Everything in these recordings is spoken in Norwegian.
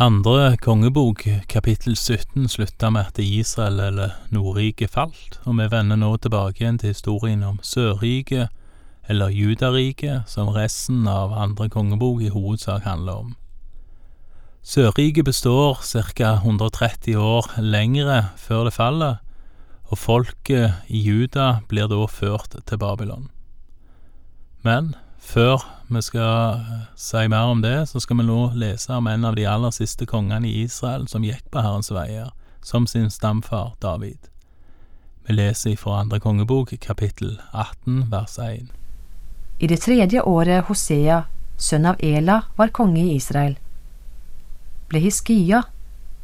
Andre kongebok, kapittel 17, slutta med at Israel eller Nordriket falt, og vi vender nå tilbake igjen til historien om Sørriket, eller Judariket, som resten av andre kongebok i hovedsak handler om. Sørriket består ca. 130 år lengre før det faller, og folket i Juda blir da ført til Babylon. Men før vi skal eh, si mer om det, så skal vi nå lese om en av de aller siste kongene i Israel som gikk på Herrens veier, som sin stamfar David. Vi leser fra andre kongebok, kapittel 18, vers 1. I det tredje året Hosea, sønn av Ela, var konge i Israel, ble Hiskia,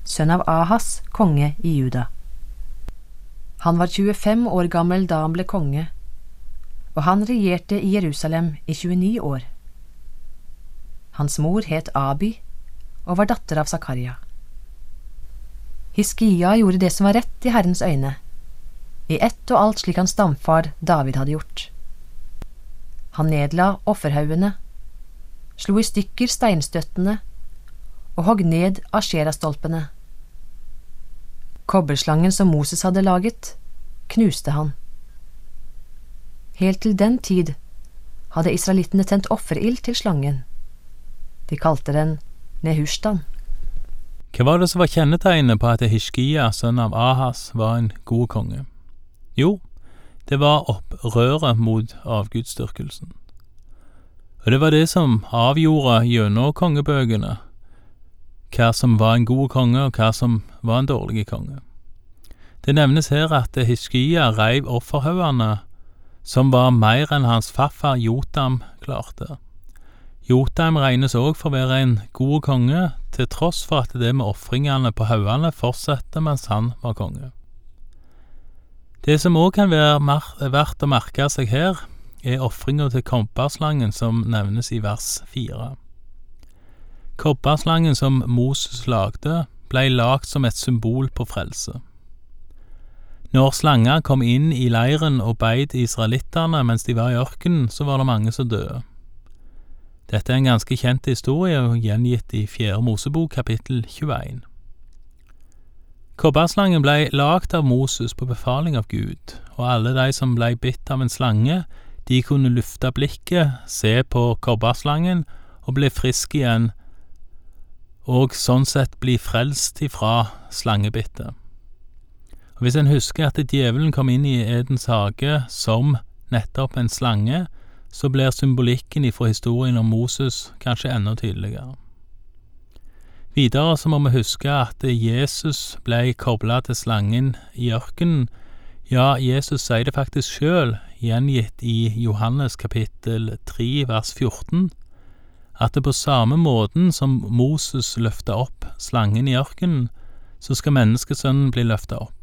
sønn av Ahas, konge i Juda. Han var 25 år gammel da han ble konge, og han regjerte i Jerusalem i 29 år. Hans mor het Abi og var datter av Zakaria. Hiskia gjorde det som var rett i Herrens øyne, i ett og alt slik hans stamfar David hadde gjort. Han nedla offerhaugene, slo i stykker steinstøttene og hogg ned asherastolpene. Kobberslangen som Moses hadde laget, knuste han. Helt til den tid hadde israelittene tent offerild til slangen. De kalte den Nehushtan. Hva var det som var kjennetegnet på at Hishkia, sønn av Ahas, var en god konge? Jo, det var opprøret mot avgudsdyrkelsen. Og det var det som avgjorde gjennom kongebøkene hva som var en god konge, og hva som var en dårlig konge. Det nevnes her at Hishkia reiv offerhaugene som var mer enn hans farfar Jotam klarte. Jotam regnes òg for å være en god konge, til tross for at det med ofringene på haugene fortsatte mens han var konge. Det som òg kan være verdt å merke seg her, er ofringa til kobberslangen som nevnes i vers fire. Kobberslangen som Moses lagde, blei lagd som et symbol på frelse. Når slanga kom inn i leiren og beit israelittene mens de var i ørkenen, så var det mange som døde. Dette er en ganske kjent historie gjengitt i Fjerde Mosebok kapittel 21. Kobberslangen blei lagd av Moses på befaling av Gud, og alle de som blei bitt av en slange, de kunne lufte blikket, se på kobberslangen og bli friske igjen, og sånn sett bli frelst ifra slangebittet. Og Hvis en husker at djevelen kom inn i Edens hage som nettopp en slange, så blir symbolikken ifra historien om Moses kanskje enda tydeligere. Videre så må vi huske at Jesus ble kobla til slangen i ørkenen. Ja, Jesus sier det faktisk sjøl, gjengitt i Johannes kapittel 3 vers 14, at det på samme måten som Moses løfta opp slangen i ørkenen, så skal menneskesønnen bli løfta opp.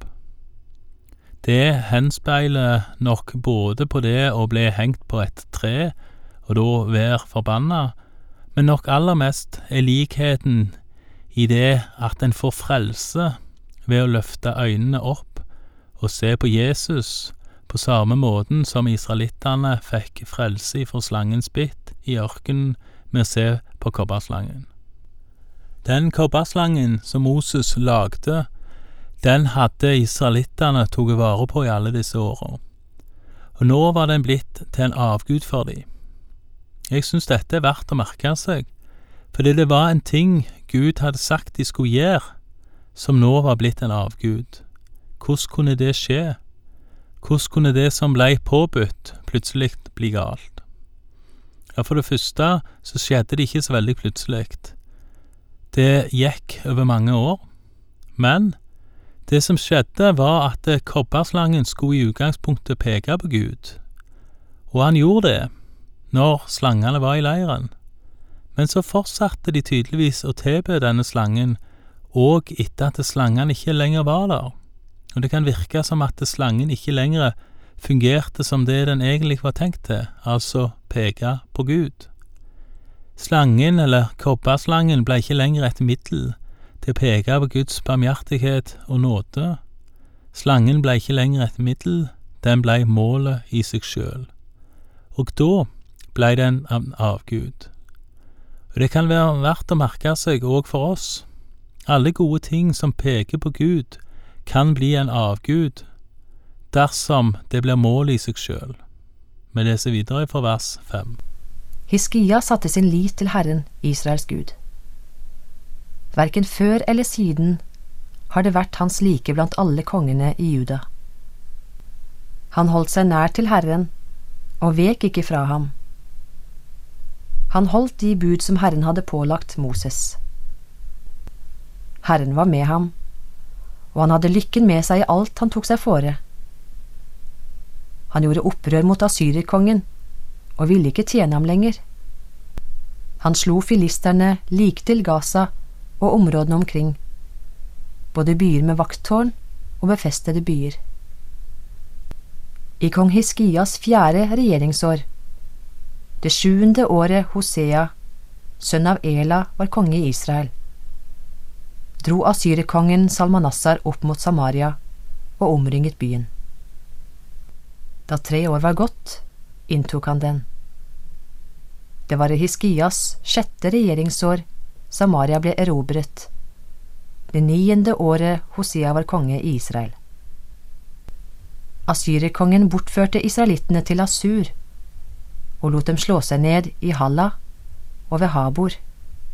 Det henspeiler nok både på det å bli hengt på et tre, og da være forbanna, men nok aller mest er likheten i det at en får frelse ved å løfte øynene opp og se på Jesus på samme måten som israelittene fikk frelse fra slangens bitt i ørkenen med å se på kobberslangen. Den kobberslangen som Moses lagde, den hadde israelittene tatt vare på i alle disse åra, og nå var den blitt til en avgud for dem. Jeg syns dette er verdt å merke seg, fordi det var en ting Gud hadde sagt de skulle gjøre, som nå var blitt en avgud. Hvordan kunne det skje? Hvordan kunne det som blei påbudt, plutselig bli galt? Ja, for det første så skjedde det ikke så veldig plutselig. Det gikk over mange år, men det som skjedde, var at eh, kobberslangen skulle i utgangspunktet peke på Gud, og han gjorde det når slangene var i leiren. Men så fortsatte de tydeligvis å tilbe denne slangen òg etter at slangen ikke lenger var der, og det kan virke som at slangen ikke lenger fungerte som det den egentlig var tenkt til, altså peke på Gud. Slangen, eller kobberslangen, ble ikke lenger et middel til å peke på Guds barmhjertighet og nåde. Slangen blei ikke lenger et middel, den blei målet i seg sjøl. Og da blei den en avgud. Og det kan være verdt å merke seg òg for oss, Alle gode ting som peker på Gud, kan bli en avgud dersom det blir målet i seg sjøl. Vi leser videre fra vers fem. Hiskia satte sin lit til Herren, Israels Gud. Verken før eller siden har det vært hans like blant alle kongene i Juda. Han holdt seg nær til Herren og vek ikke fra ham. Han holdt de bud som Herren hadde pålagt Moses. Herren var med ham, og han hadde lykken med seg i alt han tok seg fore. Han gjorde opprør mot asyrerkongen og ville ikke tjene ham lenger. Han slo filisterne like til Gaza og områdene omkring, både byer med vakttårn og befestede byer. I kong Hiskias fjerde regjeringsår, det sjuende året Hosea, sønn av Ela, var konge i Israel, dro asyrerkongen Salmanassar opp mot Samaria og omringet byen. Da tre år var gått, inntok han den. Det var i Hiskias sjette regjeringsår Samaria ble erobret, det niende året Hosea var konge i Israel. Asyrerkongen bortførte israelittene til Asur og lot dem slå seg ned i Halla og ved Habor,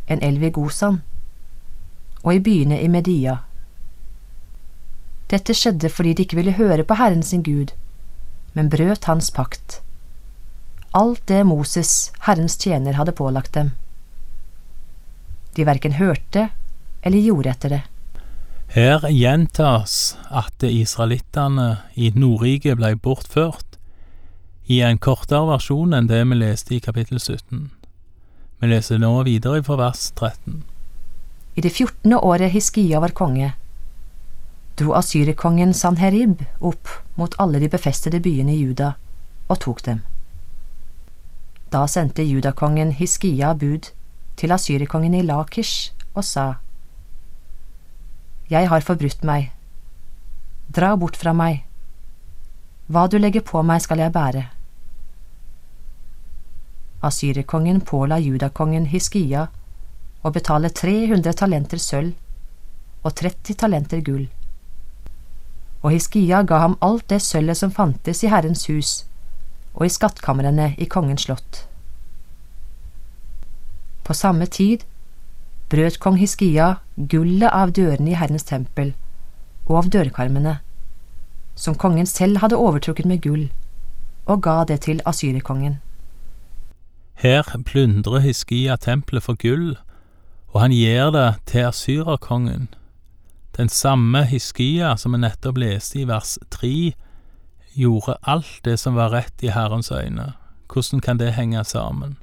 en elv i Gosan, og i byene i Media. Dette skjedde fordi de ikke ville høre på Herren sin Gud, men brøt hans pakt alt det Moses, Herrens tjener, hadde pålagt dem. De verken hørte eller gjorde etter det. Her gjentas at israelittene i Nordriket ble bortført, i en kortere versjon enn det vi leste i kapittel 17. Vi leser nå videre fra vers 13. I det fjortende året Hiskia var konge, dro asyrerkongen Sanherib opp mot alle de befestede byene i Juda og tok dem. Da sendte judakongen Hiskia bud til asyrerkongen i Lakish og sa, Jeg har forbrutt meg. Dra bort fra meg. Hva du legger på meg, skal jeg bære. Asyrerkongen påla judakongen Hiskia å betale 300 talenter sølv og 30 talenter gull. Og Hiskia ga ham alt det sølvet som fantes i Herrens hus, og i skattkamrene i kongens slott. På samme tid brøt kong Hiskia gullet av dørene i Herrens tempel og av dørkarmene, som kongen selv hadde overtrukket med gull, og ga det til asyrerkongen. Her plundrer Hiskia tempelet for gull, og han gir det til asyrerkongen. Den samme Hiskia som vi nettopp leste i vers tre, gjorde alt det som var rett i Herrens øyne. Hvordan kan det henge sammen?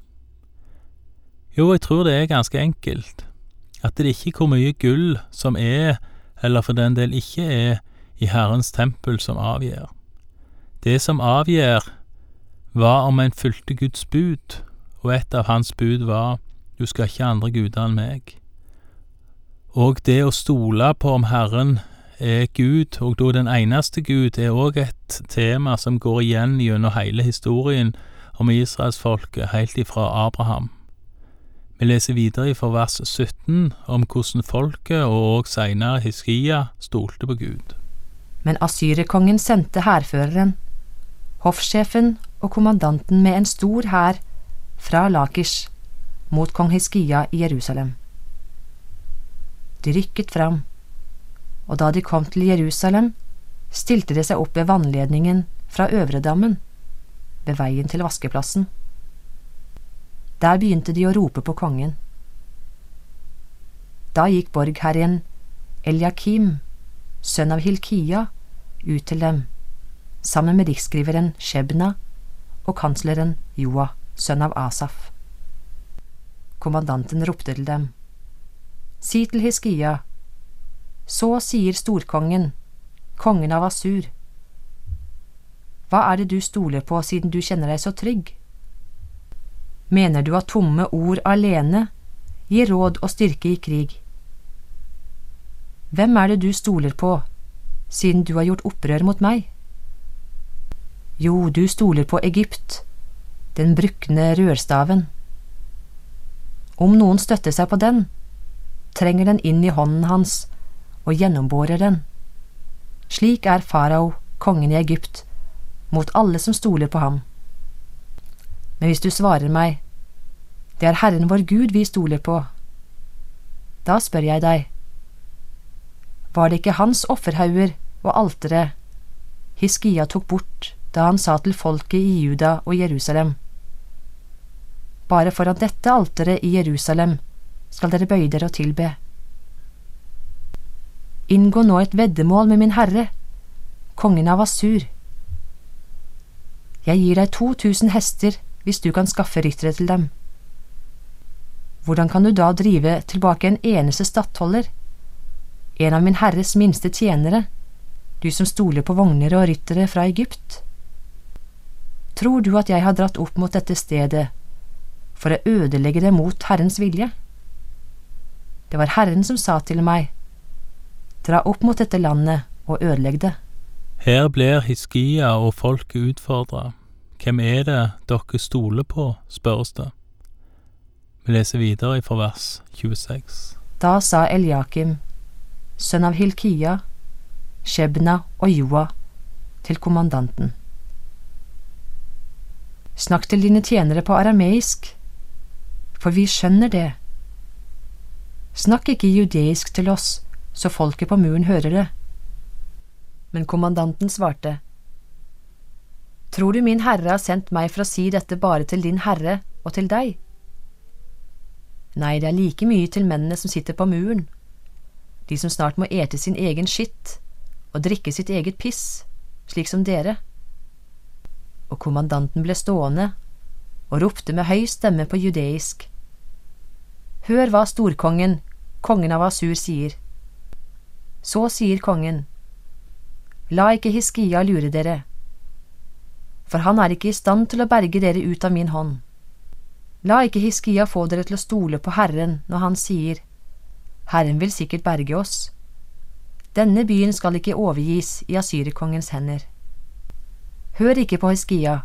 Jo, jeg tror det er ganske enkelt. At det ikke er hvor mye gull som er, eller for den del ikke er, i Herrens tempel som avgjør. Det som avgjør, var om en fulgte Guds bud, og et av hans bud var du skal ikke andre guder enn meg. Og det å stole på om Herren er Gud, og da den eneste Gud, er òg et tema som går igjen gjennom hele historien om israelsfolket, helt ifra Abraham. Vi leser videre fra vers 17 om hvordan folket, og også seinere Hiskia, stolte på Gud. Men asyrerkongen sendte hærføreren, hoffsjefen og kommandanten med en stor hær fra Lakish mot kong Hiskia i Jerusalem. De rykket fram og da de kom til Jerusalem, stilte de seg opp ved vannledningen fra Øvredammen, ved veien til vaskeplassen. Der begynte de å rope på kongen. Da gikk borgherren Eliakim, sønn av Hilkia, ut til dem, sammen med riksskriveren Shebna og kansleren Joa, sønn av Asaf. Kommandanten ropte til dem, Si til Hiskia, så sier storkongen, kongen av Asur. Hva er det du stoler på siden du kjenner deg så trygg? Mener du at tomme ord alene gir råd og styrke i krig? Hvem er det du stoler på, siden du har gjort opprør mot meg? Jo, du stoler på Egypt, den brukne rørstaven. Om noen støtter seg på den, trenger den inn i hånden hans og gjennomborer den. Slik er farao, kongen i Egypt, mot alle som stoler på ham. Men hvis du svarer meg, det er Herren vår Gud vi stoler på, da spør jeg deg, var det ikke hans offerhauger og altere Hiskia tok bort da han sa til folket i Juda og Jerusalem, bare foran dette alteret i Jerusalem skal dere bøye dere og tilbe. Inngå nå et veddemål med min herre, kongen av Asur. Jeg gir deg to tusen hester hvis du kan skaffe ryttere til dem. Hvordan kan du da drive tilbake en eneste stattholder, en av min herres minste tjenere, du som stoler på vogner og ryttere fra Egypt? Tror du at jeg har dratt opp mot dette stedet for å ødelegge det mot Herrens vilje? Det var Herren som sa til meg, Dra opp mot dette landet og ødelegg det. Her blir Hiskia og folket utfordra. Hvem er det dere stoler på, spørres det. Vi leser videre fra vers 26. Da sa Eliakim, sønn av Hilkia, Shebna og Joa, til kommandanten. Snakk til dine tjenere på arameisk, for vi skjønner det. Snakk ikke judeisk til oss, så folket på muren hører det. Men kommandanten svarte, Tror du min herre har sendt meg for å si dette bare til din herre og til deg? Nei, det er like mye til mennene som sitter på muren, de som snart må ete sin egen skitt og drikke sitt eget piss, slik som dere. Og kommandanten ble stående og ropte med høy stemme på judeisk. Hør hva storkongen, kongen av Asur, sier. Så sier kongen, La ikke Hiskia lure dere, for han er ikke i stand til å berge dere ut av min hånd. La ikke Hiskia få dere til å stole på Herren når han sier, Herren vil sikkert berge oss. Denne byen skal ikke overgis i asyrkongens hender. Hør ikke på Hiskia,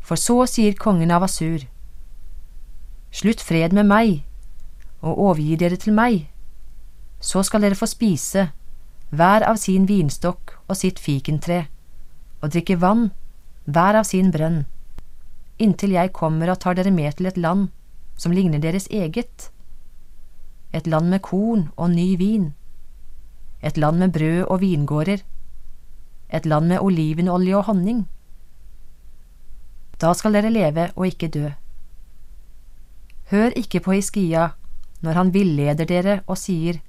for så sier kongen av Asur, Slutt fred med meg, og overgi dere til meg så skal dere få spise, hver av sin vinstokk og sitt fikentre, og drikke vann, hver av sin brønn, inntil jeg kommer og tar dere med til et land som ligner deres eget, et land med korn og ny vin, et land med brød og vingårder, et land med olivenolje og honning. Da skal dere leve og ikke dø. Hør ikke på Hiskia når han villeder dere og sier,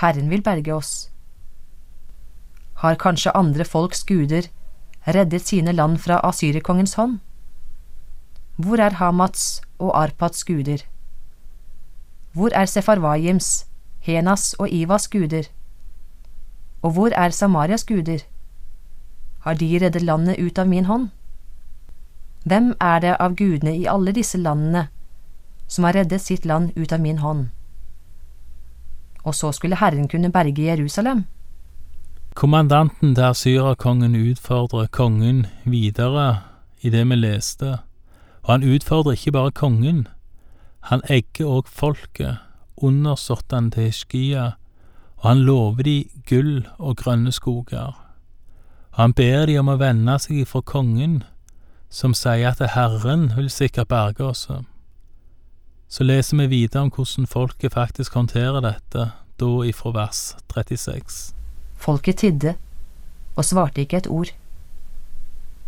Herren vil berge oss. Har kanskje andre folks guder reddet sine land fra asyrerkongens hånd? Hvor er Hamats og Arpats guder? Hvor er Sefarvajims, Henas og Ivas guder? Og hvor er Samarias guder? Har de reddet landet ut av min hånd? Hvem er det av gudene i alle disse landene som har reddet sitt land ut av min hånd? og så skulle Herren kunne berge Jerusalem. Kommandanten til asyrakongen utfordrer kongen videre i det vi leste, og han utfordrer ikke bare kongen, han egger òg folket, undersåttene til Hiskia, og han lover de gull og grønne skoger. Og han ber de om å vende seg ifra kongen, som sier at Herren vil sikkert berge oss så leser vi videre om hvordan folket faktisk håndterer dette, da ifra vers 36. Folket tidde og svarte ikke et ord,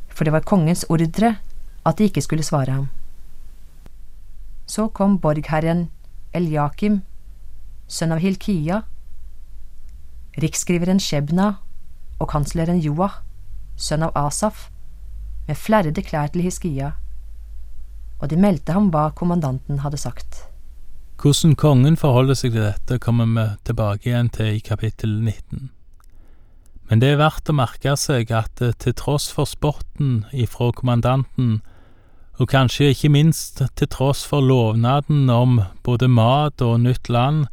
for det var kongens ordre at de ikke skulle svare ham. Så kom borgherren Eljakim, sønn av Hilkia, riksskriveren Shebna og kansleren Joah, sønn av Asaf, med flerrede klær til Hiskia og de meldte ham hva kommandanten hadde sagt. Hvordan kongen forholder seg til dette, kommer vi tilbake igjen til i kapittel 19. Men det er verdt å merke seg at eh, til tross for spotten ifra kommandanten, og kanskje ikke minst til tross for lovnaden om både mat og nytt land,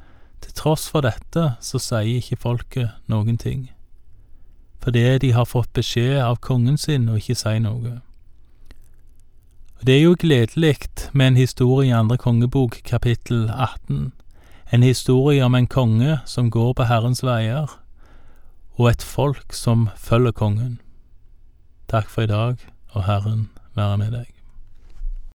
til tross for dette så sier ikke folket noen ting, fordi de har fått beskjed av kongen sin å ikke si noe. Det er jo gledelig med en historie i andre kongebok, kapittel 18. En historie om en konge som går på Herrens veier, og et folk som følger kongen. Takk for i dag, og Herren være med deg.